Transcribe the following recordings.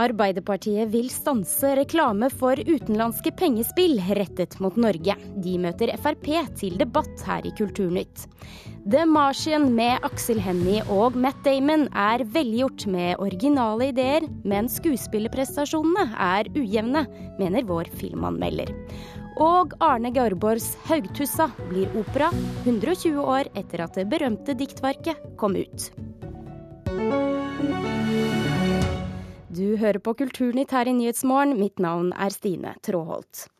Arbeiderpartiet vil stanse reklame for utenlandske pengespill rettet mot Norge. De møter Frp til debatt her i Kulturnytt. The Martian med Aksel Hennie og Matt Damon er velgjort med originale ideer, men skuespillerprestasjonene er ujevne, mener vår filmanmelder. Og Arne Garborgs 'Haugtussa' blir opera 120 år etter at det berømte diktverket kom ut. Du hører på Kulturnytt her i Nyhetsmorgen. Mitt navn er Stine Tråholt.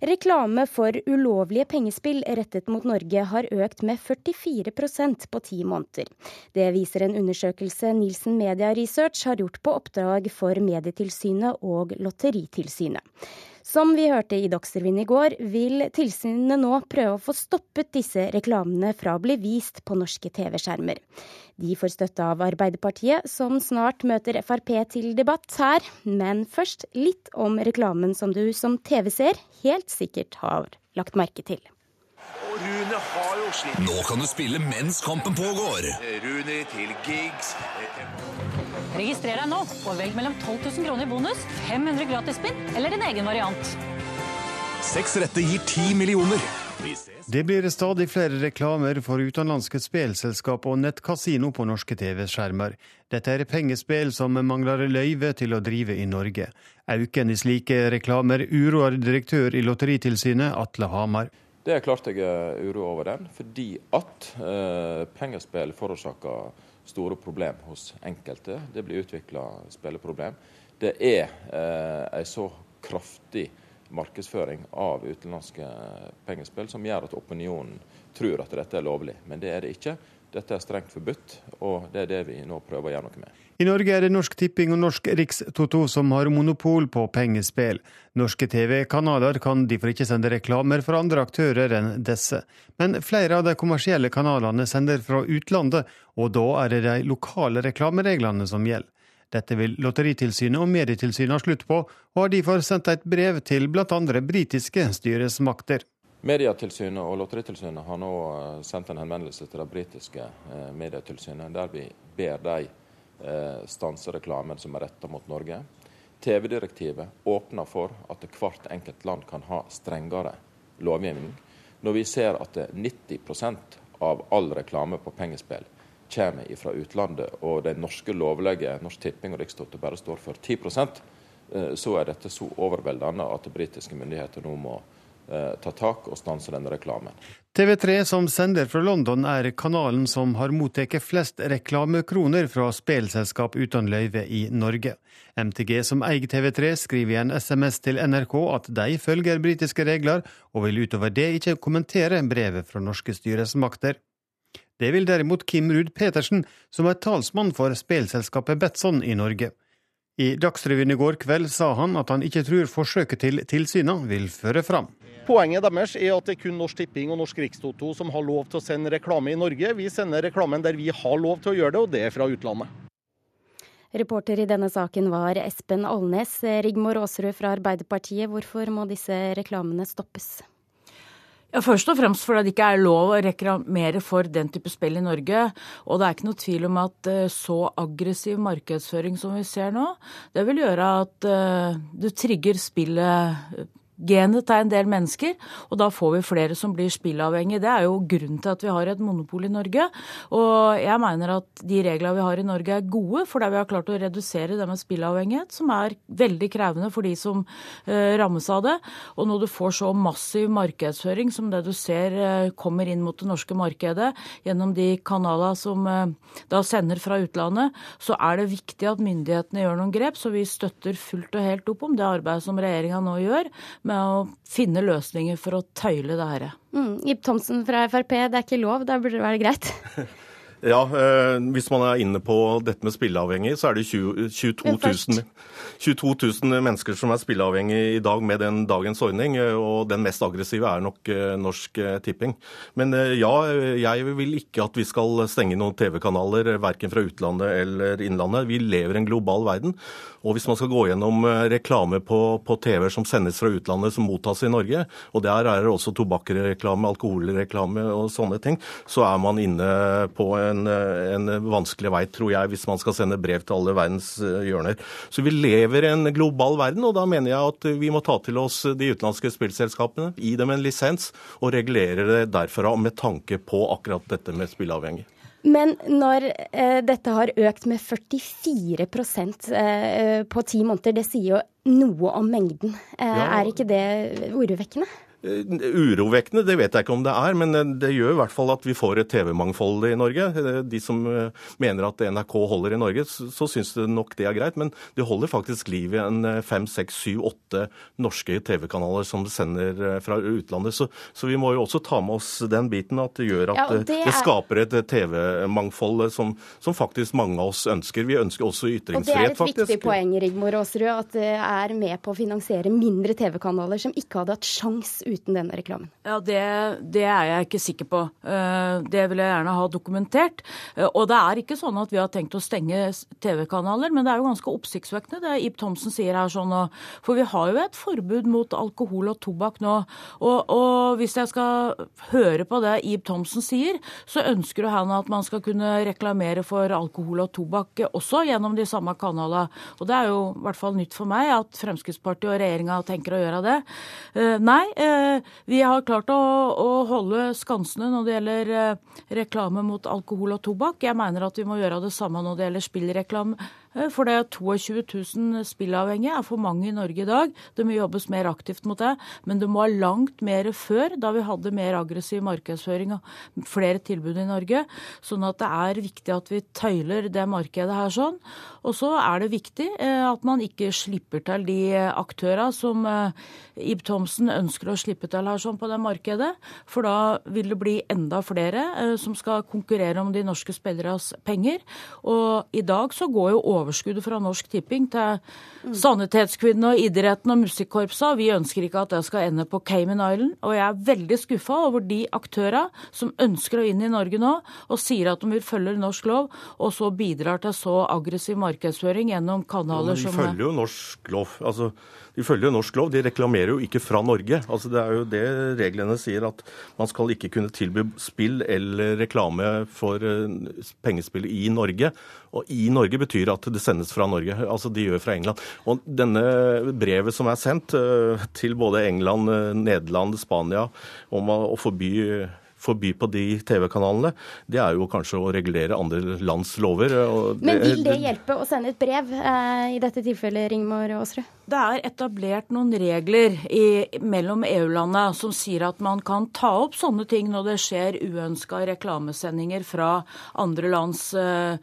Reklame for ulovlige pengespill rettet mot Norge har økt med 44% på ti måneder. Det viser en undersøkelse Nielsen Media Research har gjort på oppdrag for Medietilsynet og Lotteritilsynet. Som vi hørte i Dagsrevyen i går, vil tilsynene nå prøve å få stoppet disse reklamene fra å bli vist på norske TV-skjermer. De får støtte av Arbeiderpartiet, som snart møter Frp til debatt her. Men først litt om reklamen som du som TV-seer helt sikkert har lagt merke til. Rune har jo slitt. Nå kan du spille mens kampen pågår. Rune til gigs. Registrer deg nå og velg mellom 12 000 kroner i bonus, 500 gratisspinn eller din egen variant. Seks rette gir ti millioner. Det blir stadig flere reklamer for utenlandske spillselskap og nettkasino på norske TV-skjermer. Dette er pengespill som mangler løyve til å drive i Norge. Auken i slike reklamer uroer direktør i Lotteritilsynet, Atle Hamar. Det er klart jeg er uro over den, fordi at eh, pengespill forårsaker store problem hos enkelte. Det blir utvikla spilleproblem. Det er eh, så kraftig markedsføring av utenlandske pengespill som gjør at opinionen tror at dette er lovlig, men det er det ikke. Dette er strengt forbudt, og det er det vi nå prøver å gjøre noe med. I Norge er det Norsk Tipping og Norsk Rikstoto som har monopol på pengespill. Norske TV-kanaler kan derfor ikke sende reklamer for andre aktører enn disse. Men flere av de kommersielle kanalene sender fra utlandet, og da er det de lokale reklamereglene som gjelder. Dette vil Lotteritilsynet og Medietilsynet ha slutt på, og har derfor sendt et brev til bl.a. britiske styresmakter. Medietilsynet og Lotteritilsynet har nå eh, sendt en henvendelse til det britiske eh, medietilsynet, der vi ber dem stanse reklamen som er retta mot Norge. TV-direktivet åpner for at hvert enkelt land kan ha strengere lovgivning. Når vi ser at 90% av all reklame på pengespill kommer fra utlandet, og de norske lovlige, Norsk Tipping og Rikstoto, bare står for 10% så er dette så overveldende at britiske myndigheter nå må ta tak og stanse denne reklamen. TV3, som sender fra London, er kanalen som har mottatt flest reklamekroner fra spelselskap uten løyve i Norge. MTG, som eier TV3, skriver i en SMS til NRK at de følger britiske regler, og vil utover det ikke kommentere brevet fra norske styresmakter. Det vil derimot Kim Ruud Petersen, som er talsmann for spelselskapet Betson i Norge. I Dagsrevyen i går kveld sa han at han ikke tror forsøket til tilsynet vil føre fram. Poenget deres er at det er kun Norsk Tipping og Norsk Rikstoto som har lov til å sende reklame i Norge. Vi sender reklamen der vi har lov til å gjøre det, og det er fra utlandet. Reporter i denne saken var Espen Alnes. Rigmor Aasrud fra Arbeiderpartiet, hvorfor må disse reklamene stoppes? Ja, Først og fremst fordi det ikke er lov å reklamere for den type spill i Norge. Og det er ikke noe tvil om at så aggressiv markedsføring som vi ser nå, det vil gjøre at du trigger spillet genet til en del mennesker, og da får vi flere som blir spillavhengige. Det er jo grunnen til at vi har et monopol i Norge. Og jeg mener at de reglene vi har i Norge er gode, fordi vi har klart å redusere det med spillavhengighet, som er veldig krevende for de som uh, rammes av det. Og når du får så massiv markedsføring som det du ser uh, kommer inn mot det norske markedet gjennom de kanalene som uh, da sender fra utlandet, så er det viktig at myndighetene gjør noen grep. Så vi støtter fullt og helt opp om det arbeidet som regjeringa nå gjør med å finne løsninger for å tøyle det her. Mm, Ib Thomsen fra Frp, det er ikke lov, da burde det være greit? Ja, eh, hvis man er inne på dette med spilleavhengig, så er det 20, 22, 000, 22 000 mennesker som er spilleavhengige i dag med den dagens ordning. Og den mest aggressive er nok eh, Norsk Tipping. Men eh, ja, jeg vil ikke at vi skal stenge noen TV-kanaler, verken fra utlandet eller innlandet. Vi lever i en global verden. Og hvis man skal gå gjennom reklame på, på TV som sendes fra utlandet, som mottas i Norge, og der er det også tobakksreklame, alkoholreklame og sånne ting, så er man inne på en, en vanskelig vei, tror jeg, hvis man skal sende brev til alle verdens hjørner. Så vi lever i en global verden, og da mener jeg at vi må ta til oss de utenlandske spillselskapene, gi dem en lisens og regulere det derfra med tanke på akkurat dette med spilleavhengig. Men når eh, dette har økt med 44 eh, på ti måneder, det sier jo noe om mengden. Eh, ja. Er ikke det urovekkende? Eh, urovekkende, det vet jeg ikke om det er, men eh, det gjør i hvert fall at vi får et TV-mangfold i Norge. Eh, de som mener at NRK holder i Norge, så syns det nok det er greit. Men det holder faktisk liv i en fem, seks, syv, åtte norske TV-kanaler som sender fra utlandet. Så, så, vi må jo også ta med oss den biten at det gjør at ja, det, det, skaper et TV-mangfold som, som, faktisk mange av oss ønsker. Vi ønsker også ytringsfrihet, faktisk. Og det er et viktig poeng, Rigmor Aasrud, at det er med på å finansiere mindre TV-kanaler som ikke hadde hatt sjans uten denne reklamen? Ja, det, det, er jeg ikke sikker på. Eh, det vil jeg gjerne ha dokumentert. Eh, og det er ikke sånn at vi har tenkt å stenge TV-kanaler, men det er jo ganske oppsiktsvekkende det Ib Thomsen sier her sånn. For vi har jo et forbud mot alkohol og tobakk nå. Og, og hvis jeg skal høre på det Ib Thomsen sier, så ønsker han at man skal kunne reklamere for alkohol og tobakk også gjennom de samme kanalene. Og det er jo i hvert fall nytt for meg at Fremskrittspartiet og regjeringa tenker å gjøre det. Eh, nei, vi har klart å, å, holde skansene når det gjelder eh, reklame mot alkohol og tobakk. Jeg mener at vi må gjøre det samme når det gjelder spillreklame Eh, for det er 22 000 spillavhengige er for mange i Norge i dag. Det må jobbes mer aktivt mot det. Men det må ha langt mer før, da vi hadde mer aggressiv markedsføring og flere tilbud i Norge. Sånn at det er viktig at vi tøyler det markedet her sånn. Og så er det viktig eh, at man ikke slipper til de aktørene som eh, Ib Thomsen ønsker å slippe til her sånn på det markedet. For da vil det bli enda flere som skal konkurrere om de norske spilleres penger. Og i dag så går jo over overskuddet fra Norsk Tipping til Sanitetskvinnene og idretten og musikkorpsa. Vi ønsker ikke at det skal ende på Cayman Island. Og jeg er veldig skuffa over de aktører som ønsker å inn i Norge nå og sier at de vil følge norsk lov, og så bidrar til så aggressiv markedsføring gjennom kanaler som De følger jo norsk lov. altså de følger jo norsk lov, de reklamerer jo ikke fra Norge. Altså Det er jo det reglene sier, at man skal ikke kunne tilby spill eller reklame for eh, pengespill i Norge. Og i Norge betyr at det sendes fra Norge. Altså de gjør fra England. Og denne brevet som er sendt eh, til både England, eh, Nederland, Spania om å forby forby på de TV-kanalene, det er jo kanskje å regulere andre lands lover. Men vil det hjelpe å sende et brev, eh, i dette tilfellet, Ringmor Aasrud? Det er etablert noen regler i, mellom EU-landene som sier at man kan ta opp sånne ting når det skjer uønska reklamesendinger fra andre, lands, uh,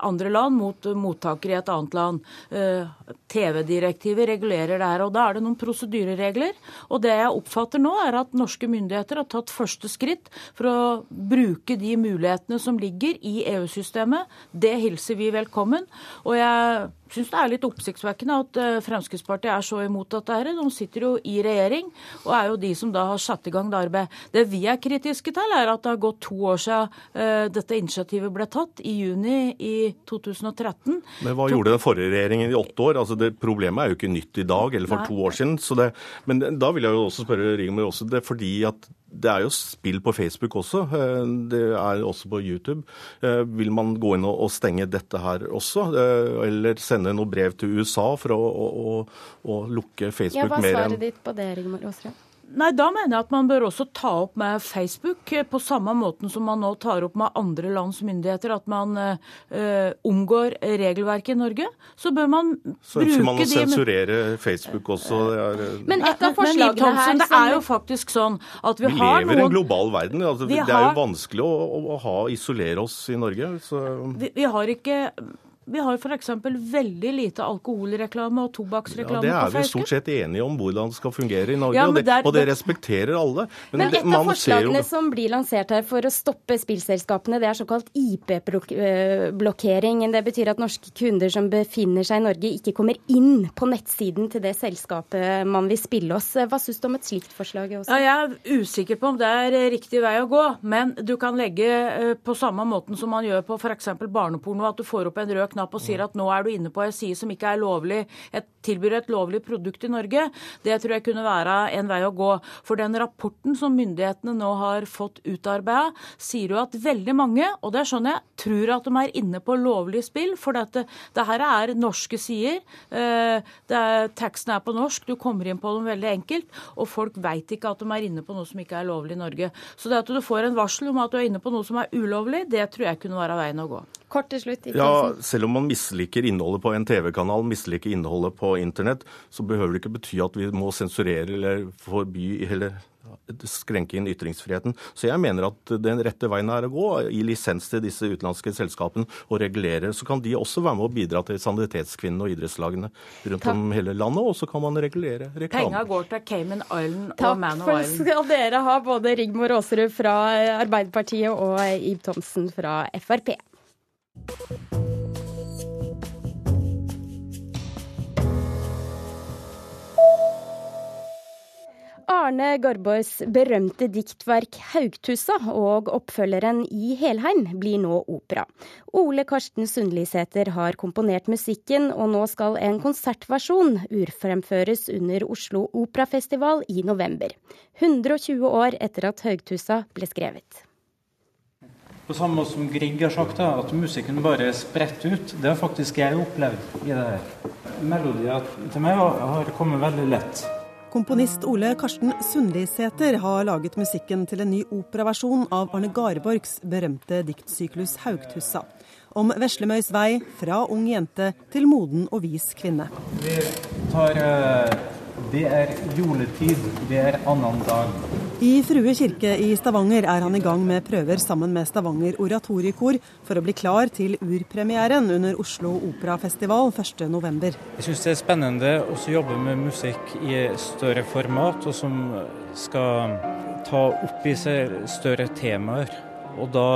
andre land mot mottakere i et annet land. Uh, TV-direktivet regulerer det her. og Da er det noen prosedyreregler. Og det jeg oppfatter nå, er at norske myndigheter har tatt første skritt for å bruke de mulighetene som ligger i EU-systemet. Det hilser vi velkommen. Og jeg syns det er litt oppsiktsvekkende at eh, Fremskrittspartiet er så imot dette. her. De sitter jo i regjering og er jo de som da har satt i gang det arbeidet. Det vi er kritiske til, er at det har gått to år siden uh, dette initiativet ble tatt, i juni i 2013. Men hva gjorde den forrige regjeringen i åtte år? Altså det Problemet er jo ikke nytt i dag eller for Nei. to år siden. Det, men da vil jeg jo også spørre Rigmor Aase, det er fordi at det er jo spill på Facebook også. Eh, det er også på YouTube. Eh, vil man gå inn og stenge dette her også? Eh, eller sende noe brev til USA for å, å, å, å lukke Facebook mer enn Ja, Hva er svaret ditt på det, Rigmor Aasrud? Nei, Da mener jeg at man bør også ta opp med Facebook, eh, på samme måten som man nå tar opp med andre lands myndigheter, at man uh, omgår regelverket i Norge. Så bør man så bruke de Så man å sensurere Facebook også? Det er, men et av forslagene men, Thompson, her... Det er jo faktisk sånn at vi, vi har noen Vi lever i en global verden. Altså, det har... er jo vanskelig å, å, ha, isolere oss i Norge. Så... Vi, vi har ikke vi har f.eks. veldig lite alkoholreklame og tobakksreklame ja, på Facebook. Det er vi stort sett enige om hvordan det skal fungere i Norge, ja, og, det, og, det, respekterer alle. Men, men et av forslagene jo... som blir lansert her for å stoppe spillselskapene, det er såkalt IP-blokkering. Det betyr at norske kunder som befinner seg i Norge, ikke kommer inn på nettsiden til det selskapet man vil spille oss. Hva syns du om et slikt forslag? Også? Ja, jeg er usikker på om det er riktig vei å gå, men du kan legge eh, på samme måten som man gjør på f.eks. barneporno, at du får opp en rød knapp knapp og sier at nå er du inne på en side som ikke er lovlig, et, tilbyr et lovlig produkt i Norge. Det tror jeg kunne være en vei å gå. For den rapporten som myndighetene nå har fått utarbeida, sier jo at veldig mange, og det skjønner jeg, tror at de er inne på lovlig spill. For dette, det her er norske sider. Eh, Teksten er på norsk, du kommer inn på dem veldig enkelt. Og folk veit ikke at de er inne på noe som ikke er lovlig i Norge. Så det at du får en varsel om at du er inne på noe som er ulovlig, det tror jeg kunne være veien å gå. Kort til slutt. Ja, Selv om man misliker innholdet på en TV-kanal, misliker innholdet på internett, så behøver det ikke bety at vi må sensurere eller forby eller skrenke inn ytringsfriheten. Så jeg mener at den rette veien er å gå, gi lisens til disse utenlandske selskapene og regulere. Så kan de også være med å bidra til sanitetskvinnene og idrettslagene rundt Takk. om hele landet, og så kan man regulere reklame. Penga går til Cayman Island og Man of Island. Takk for skal dere ha, både Rigmor Aasrud fra Arbeiderpartiet og Ib Thomsen fra Frp. Arne Garborgs berømte diktverk 'Haugtussa' og oppfølgeren 'I Helheim' blir nå opera. Ole Karsten Sundlisæter har komponert musikken, og nå skal en konsertversjon urfremføres under Oslo Operafestival i november. 120 år etter at 'Haugtussa' ble skrevet. På samme måte som Grieg har sagt, at musikken bare er spredt ut. Det har faktisk jeg opplevd i det her. Melodier til meg har kommet veldig lett. Komponist Ole Karsten Sundlisæter har laget musikken til en ny operaversjon av Arne Garborgs berømte diktsyklus 'Haugtussa'. Om Veslemøys vei fra ung jente til moden og vis kvinne. Vi tar uh, Det er juletid, det er annen dag. I Frue kirke i Stavanger er han i gang med prøver sammen med Stavanger oratoriekor for å bli klar til urpremieren under Oslo Operafestival 1.11. Jeg syns det er spennende å jobbe med musikk i større format, og som skal ta opp i seg større temaer. Og da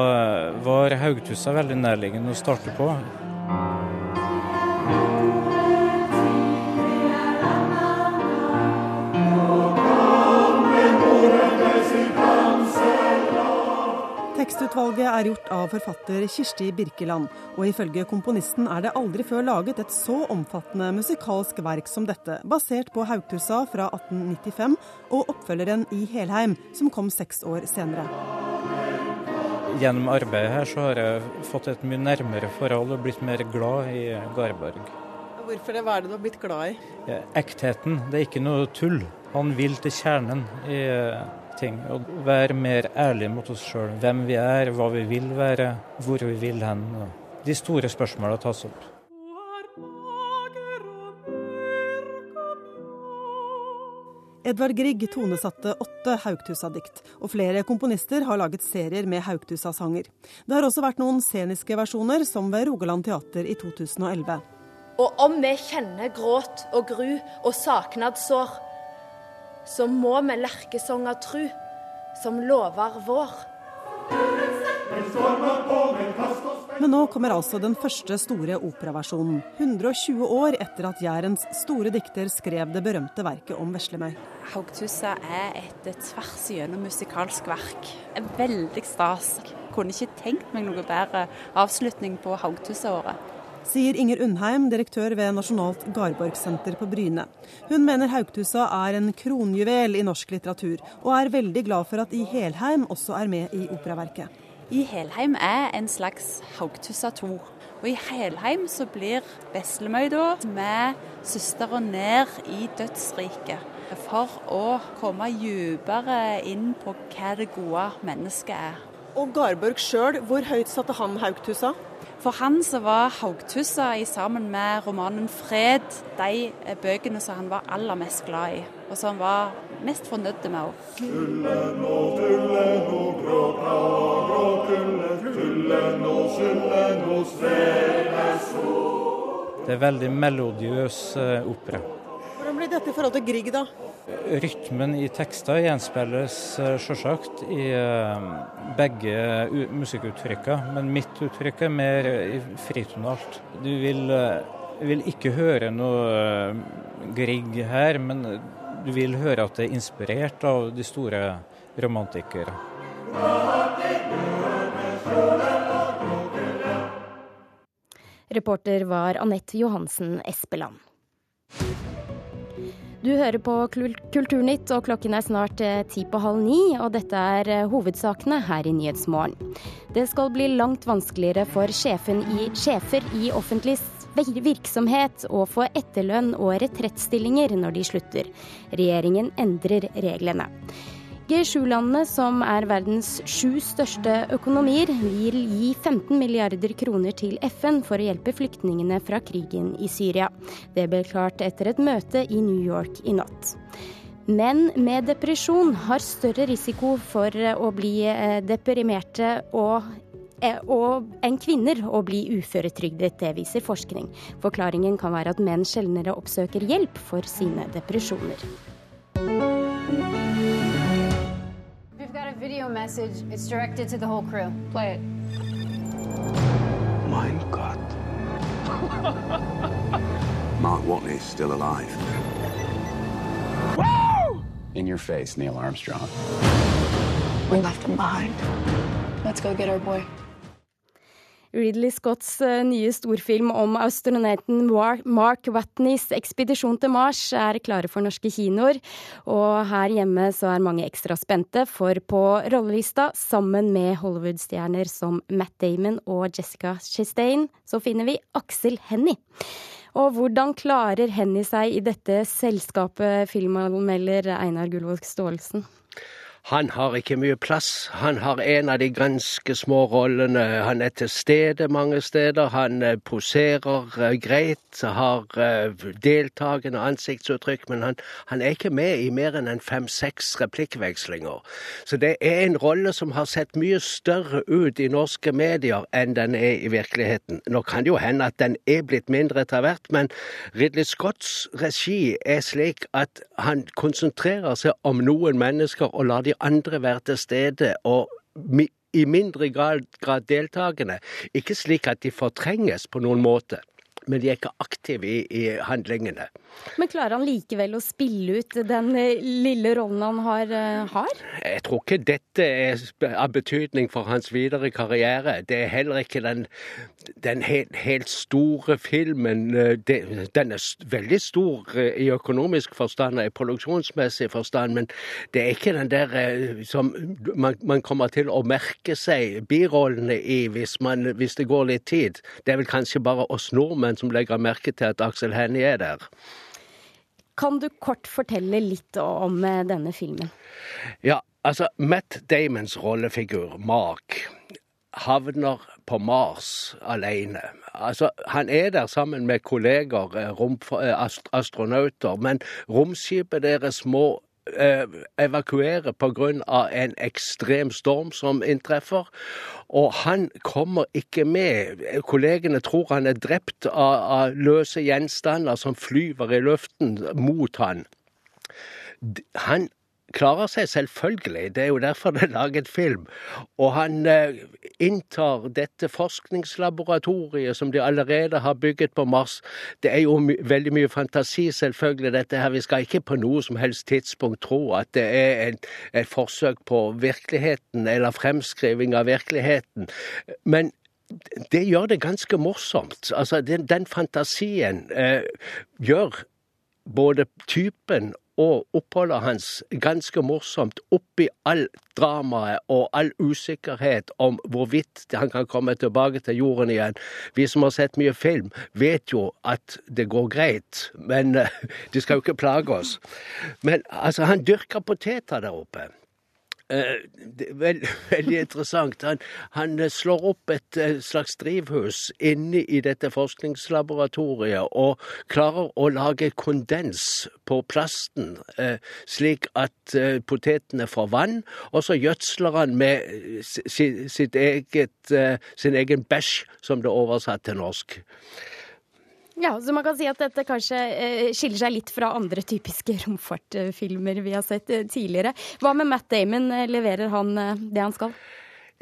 var Haugtussa veldig nærliggende å starte på. Tekstutvalget er gjort av forfatter Kirsti Birkeland, og ifølge komponisten er det aldri før laget et så omfattende musikalsk verk som dette, basert på Haugtussa fra 1895 og oppfølgeren I Helheim, som kom seks år senere. Gjennom arbeidet her så har jeg fått et mye nærmere forhold og blitt mer glad i Garborg. Hvorfor det? Hva er det du har blitt glad i? Ja, ektheten. Det er ikke noe tull. Han vil til kjernen i ting. Og være mer ærlig mot oss sjøl. Hvem vi er, hva vi vil være, hvor vi vil hen. De store spørsmåla tas opp. Edvard Grieg tonesatte åtte Haugtussa-dikt, og flere komponister har laget serier med Haugtussa-sanger. Det har også vært noen sceniske versjoner, som ved Rogaland teater i 2011. Og om vi kjenner gråt og gru og saknadssår, så må vi lerkesonger tru, som lover vår. Men nå kommer altså den første store operaversjonen, 120 år etter at Jærens store dikter skrev det berømte verket om Veslemøy. Haugtussa er et tvers igjennom musikalsk verk. Veldig stas. Kunne ikke tenkt meg noe bedre avslutning på Haugtussa-året sier Inger Undheim, direktør ved Nasjonalt Garborgsenter på Bryne. Hun mener Haugtussa er en kronjuvel i norsk litteratur, og er veldig glad for at I Helheim også er med i operaverket. I Helheim er en slags Haugtussa 2. Og I Helheim så blir Veslemøy da med søstera ned i dødsriket. For å komme dypere inn på hva det gode mennesket er. Og Garborg sjøl, hvor høyt satte han Haugtussa? For han så var Haugtussa sammen med romanen 'Fred' de eh, bøkene som han var aller mest glad i, og som han var mest fornøyd med òg. Det er veldig melodiøs eh, opera. Hvordan blir dette i forhold til Grieg, da? Rytmen i tekster gjenspeiles eh, selvsagt i eh, begge musikkuttrykkene, men mitt uttrykk er mer fritonalt. Du vil, eh, vil ikke høre noe Grieg her, men du vil høre at det er inspirert av de store romantikere. Reporter var Anette Johansen Espeland. Du hører på Kulturnytt, og klokken er snart eh, ti på halv ni. Og dette er eh, hovedsakene her i Nyhetsmorgen. Det skal bli langt vanskeligere for i, sjefer i offentlig virksomhet å få etterlønn og retrettstillinger når de slutter. Regjeringen endrer reglene. G7-landene, som er verdens sju største økonomier, vil gi 15 milliarder kroner til FN for å hjelpe flyktningene fra krigen i Syria. Det ble klart etter et møte i New York i natt. Menn med depresjon har større risiko for å bli eh, deprimerte eh, og enn kvinner å bli uføretrygdet, det viser forskning. Forklaringen kan være at menn sjeldnere oppsøker hjelp for sine depresjoner. Video message. It's directed to the whole crew. Play it. Mein Gott. Mark Watney's still alive. Woo! In your face, Neil Armstrong. We left him behind. Let's go get our boy. Ridley Scotts eh, nye storfilm om astronauten Mark Watneys ekspedisjon til Mars er klare for norske kinoer. Og her hjemme så er mange ekstra spente, for på rollelista, sammen med Hollywood-stjerner som Matt Damon og Jessica Chastain, så finner vi Aksel Hennie. Og hvordan klarer Hennie seg i dette selskapet, filmanmelder Einar Gullvåg Staalesen? Han har ikke mye plass. Han har en av de ganske små rollene. Han er til stede mange steder. Han eh, poserer eh, greit, har eh, deltakende ansiktsuttrykk, men han, han er ikke med i mer enn en fem-seks replikkvekslinger. Så det er en rolle som har sett mye større ut i norske medier enn den er i virkeligheten. Nå kan det jo hende at den er blitt mindre etter hvert, men Ridley Scotts regi er slik at han konsentrerer seg om noen mennesker og lar de andre være til stede og i mindre grad, grad deltakende. Ikke slik at de fortrenges på noen måte men de er ikke aktive i, i, handlingene. Men klarer han likevel å spille ut den eh, lille rollen han har, eh, har? Jeg tror ikke dette er av betydning for hans videre karriere. Det er heller ikke den, den helt, helt, store filmen. Eh, den er veldig stor i økonomisk forstand og i produksjonsmessig forstand, men det er ikke den der som man, man kommer til å merke seg birollene i hvis, man, hvis det går litt tid. Det er vel kanskje bare oss nordmenn nordmenn som legger merke til at Aksel Hennie er der. Kan du kort fortelle litt om eh, denne filmen? Ja, altså Matt Damons rollefigur, Mark, havner på Mars alene. Altså, han er der sammen med kolleger, eh, rom, eh, astronauter, men romskipet deres må Eh, evakuere pga. en ekstrem storm som inntreffer. Og han kommer ikke med. Kollegene tror han er drept av, av løse gjenstander som flyver i luften mot han. Han klarer seg selvfølgelig, det er jo derfor det er laget film. Og han eh, inntar dette forskningslaboratoriet som de allerede har bygget på Mars. Det er jo my veldig mye fantasi, selvfølgelig, dette her. Vi skal ikke på noe som helst tidspunkt tro at det er et, et forsøk på virkeligheten, eller fremskriving av virkeligheten. Men det gjør det ganske morsomt. Altså, den, den fantasien eh, gjør både typen og oppholdet hans ganske morsomt oppi all dramaet og all usikkerhet om hvorvidt han kan komme tilbake til jorden igjen. Vi som har sett mye film, vet jo at det går greit, men uh, de skal jo ikke plage oss. Men altså, han dyrker poteter der oppe. Eh, veld, veldig interessant. Han, han, slår opp et eh, slags drivhus inne i dette forskningslaboratoriet og klarer å lage kondens på plasten, eh, slik at potetene får vann. Og så gjødsler han med sitt eget, sin egen bæsj, som det er oversatt til norsk. Ja, så man kan si at dette kanskje eh, skiller seg litt fra andre typiske romfartfilmer vi har sett eh, tidligere. Hva med Matt Damon? Eh, leverer han det han skal?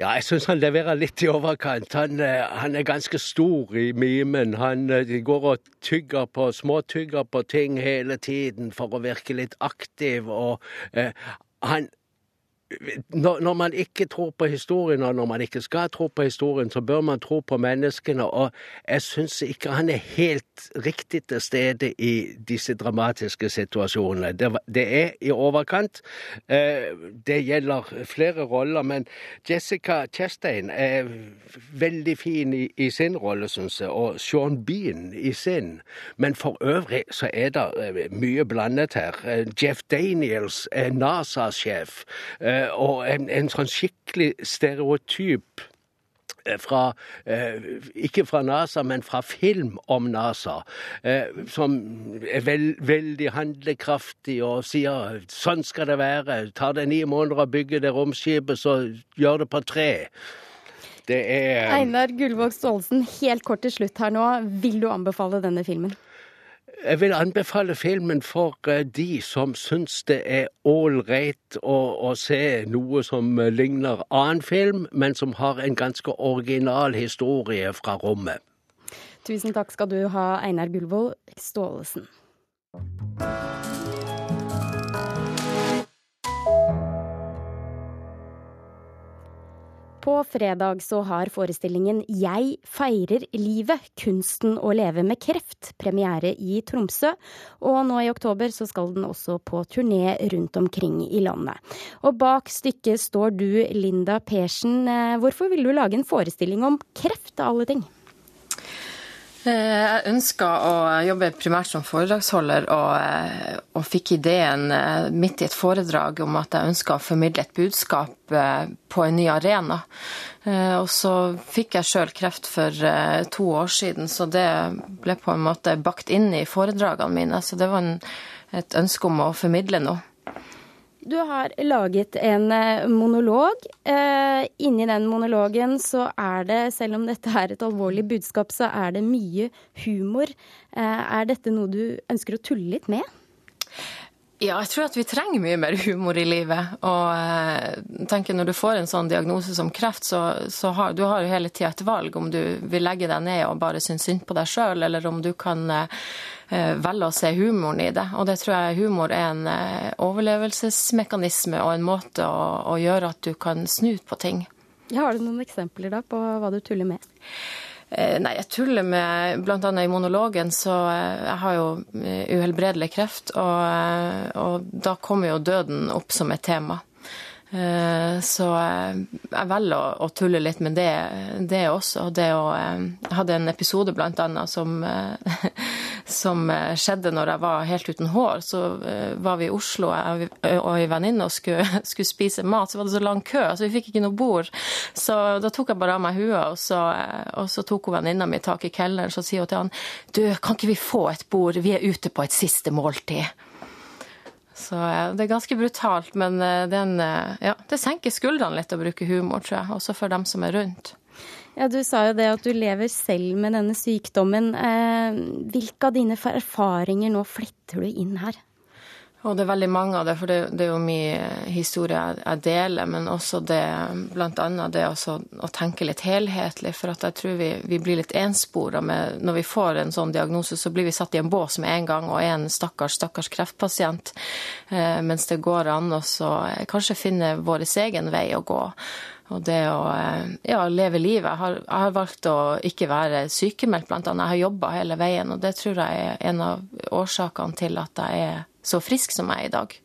Ja, jeg syns han leverer litt i overkant. Han, han, er ganske stor i mimen. Han går og tygger på, småtygger på ting hele tiden for å virke litt aktiv. Og eh, han når, når, man ikke tror på historien, og når man ikke skal tro på historien, så bør man tro på menneskene. Og jeg syns ikke han er helt riktig til stede i disse dramatiske situasjonene. Det, det er i overkant. Eh, det gjelder flere roller, men Jessica Chastain er veldig fin i, i sin rolle, syns jeg, og Sean Bean i sin. Men for øvrig så er det eh, mye blandet her. Eh, Jeff Daniels er NASA-sjef. Eh, og en, en sånn skikkelig stereotyp eh, fra, ikke fra NASA, men fra film om NASA, som er veld, veldig handlekraftig og sier sånn skal det være. Tar det ni måneder å bygge det romskipet, så gjør det på tre. Det er Einar Gullvåg Staalesen, helt kort til slutt her nå. Vil du anbefale denne filmen? Jeg vil anbefale filmen for eh, de som syns det er ålreit å, å, se noe som eh, ligner annen film, men som har en ganske original historie fra rommet. Tusen takk skal du ha, Einar Gullvold Staalesen. På fredag så har forestillingen Jeg feirer livet kunsten å leve med kreft premiere i Tromsø. Og nå i oktober så skal den også på turné rundt omkring i landet. Og bak stykket står du, Linda Persen. Eh, hvorfor ville du lage en forestilling om kreft, av alle ting? Eh, jeg ønska å jobbe primært som foredragsholder, og, eh, og, fikk ideen eh, midt i et foredrag om at jeg ønska å formidle et budskap på en ny arena. Og så fikk jeg sjøl kreft for to år siden, så det ble på en måte bakt inn i foredragene mine. Så det var en, et ønske om å formidle noe. Du har laget en eh, monolog. Eh, inni den monologen så er det, selv om dette er et alvorlig budskap, så er det mye humor. Eh, er dette noe du ønsker å tulle litt med? Ja, jeg tror at vi trenger mye mer humor i livet. Og tenker når du får en sånn diagnose som kreft, så, så har du har hele tida et valg om du vil legge deg ned og bare synes synd på deg sjøl, eller om du kan velger å se humoren i det. Og det tror jeg humor er en eh, overlevelsesmekanisme og en måte å, å gjøre at du kan snu på ting. Ja, har du noen eksempler da på hva du tuller med? Eh, nei, jeg tuller med annet i monologen, så jeg har jo uhelbredelig kreft. Og, og da kommer jo døden opp som et tema. Så jeg velger å, å, tulle litt med det, det også. Det å, jeg hadde en episode annet som som eh, skjedde når jeg var helt uten hår. Så eh, var vi i Oslo og ei venninne og skulle, skulle, spise mat, så var det så lang kø, så vi fikk ikke noe bord. Så da tok jeg bare av meg hua, og så, eh, og så tok hun venninna mi tak i kelneren så sier hun til han du, kan ikke vi få et bord, vi er ute på et siste måltid. Så det er ganske brutalt, men den, ja, det senker skuldrene litt å bruke humor, tror jeg, også for dem som er rundt. Ja, Du sa jo det at du lever selv med denne sykdommen. Eh, hvilke av dine erfaringer nå fletter du inn her? Og det er veldig mange av det, for det, det er jo mye historie jeg, deler. Men også det bl.a. det også, å tenke litt helhetlig. For jeg tror vi, vi blir litt enspora med Når vi får en sånn diagnose, så blir vi satt i en bås med en gang og er en stakkars, stakkars kreftpasient. Eh, mens det går an å kanskje finne vår egen vei å gå. Og det å eh, ja, leve livet. Jeg har, jeg har, valgt å ikke være sykemeldt, annet. Jeg har jobba hele veien, og det tror jeg er en av årsakene til at jeg er så frisk som jeg er i dag.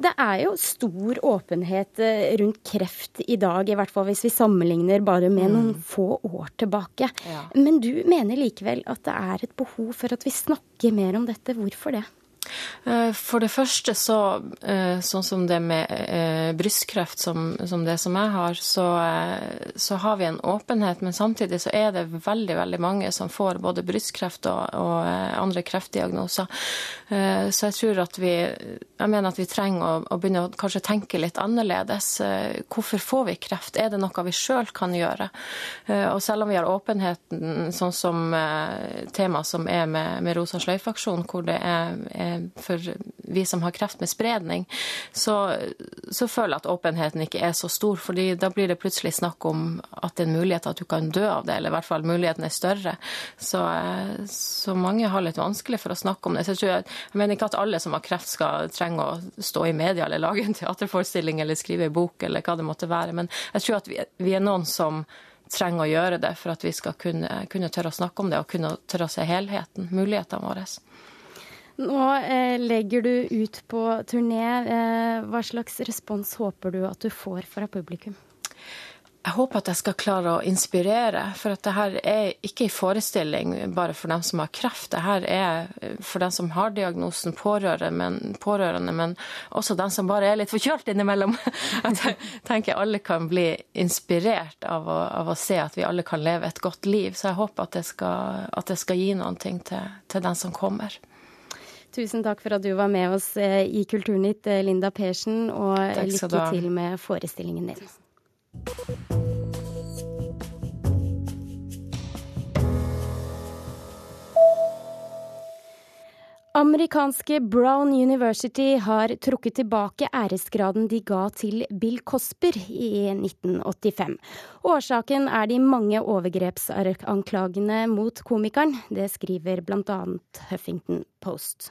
Det er jo stor åpenhet eh, rundt kreft i dag, i hvert fall hvis vi sammenligner bare med noen mm. få år tilbake. Ja. Men du mener likevel at det er et behov for at vi snakker mer om dette. Hvorfor det? Eh, for det første så, eh, sånn som det med eh, brystkreft, som, som, det som jeg har, så, så, har vi en åpenhet. Men samtidig så er det veldig, veldig mange som får både brystkreft og, og andre kreftdiagnoser. Så jeg tror at vi Jeg mener at vi trenger å, å, begynne å kanskje tenke litt annerledes. Hvorfor får vi kreft? Er det noe vi sjøl kan gjøre? Og selv om vi har åpenheten, sånn som temaet som er med, med Rosa sløyfe-aksjonen, hvor det er, er for vi som har kreft med spredning, så, så, føler jeg at åpenheten ikke er så stor. fordi da blir det plutselig snakk om at det er en mulighet at du kan dø av det, eller i hvert fall muligheten er større. Så, så mange har litt vanskelig for å snakke om det. Så jeg, tror jeg, mener ikke at alle som har kreft skal trenge å stå i media eller lage en teaterforestilling eller skrive en bok eller hva det måtte være. Men jeg tror at vi, vi er noen som trenger å gjøre det for at vi skal kunne, kunne tørre å snakke om det og kunne tørre å se helheten, mulighetene våre. Nå eh, legger du ut på turné. Eh, hva slags respons håper du at du får fra publikum? Jeg håper at jeg skal klare å inspirere. For at det er ikke en forestilling bare for dem som har kreft. Det her er for dem som har diagnosen pårørende, men, pårørende, men også dem som bare er litt forkjølt innimellom. At jeg tenker alle kan bli inspirert av å, av å, se at vi alle kan leve et godt liv. Så jeg håper at det skal, at det skal gi ting til, til den som kommer. Tusen takk for at du var med oss eh, i Kulturnytt, eh, Linda Persen, og lykke til med forestillingen din. Amerikanske Brown University har trukket tilbake æresgraden de ga til Bill Cosper i 1985. Årsaken er de mange overgrepsanklagene mot komikeren. Det skriver bl.a. Huffington Post.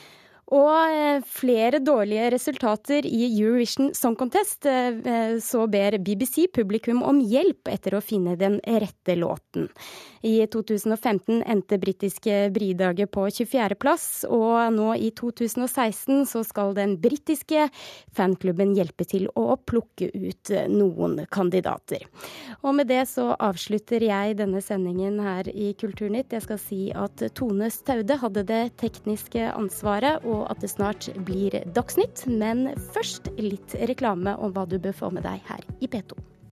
Og eh, flere dårlige resultater i Eurovision Song Contest, eh, så ber BBC publikum om hjelp etter å finne den rette låten. I 2015 endte britiske Bridaget på 24.-plass, og nå i 2016 så skal den britiske fanklubben hjelpe til å plukke ut noen kandidater. Og med det så avslutter jeg denne sendingen her i Kulturnytt. Jeg skal si at Tone Staude hadde det tekniske ansvaret. At det snart blir Dagsnytt. Men først litt reklame om hva du bør få med deg her i P2.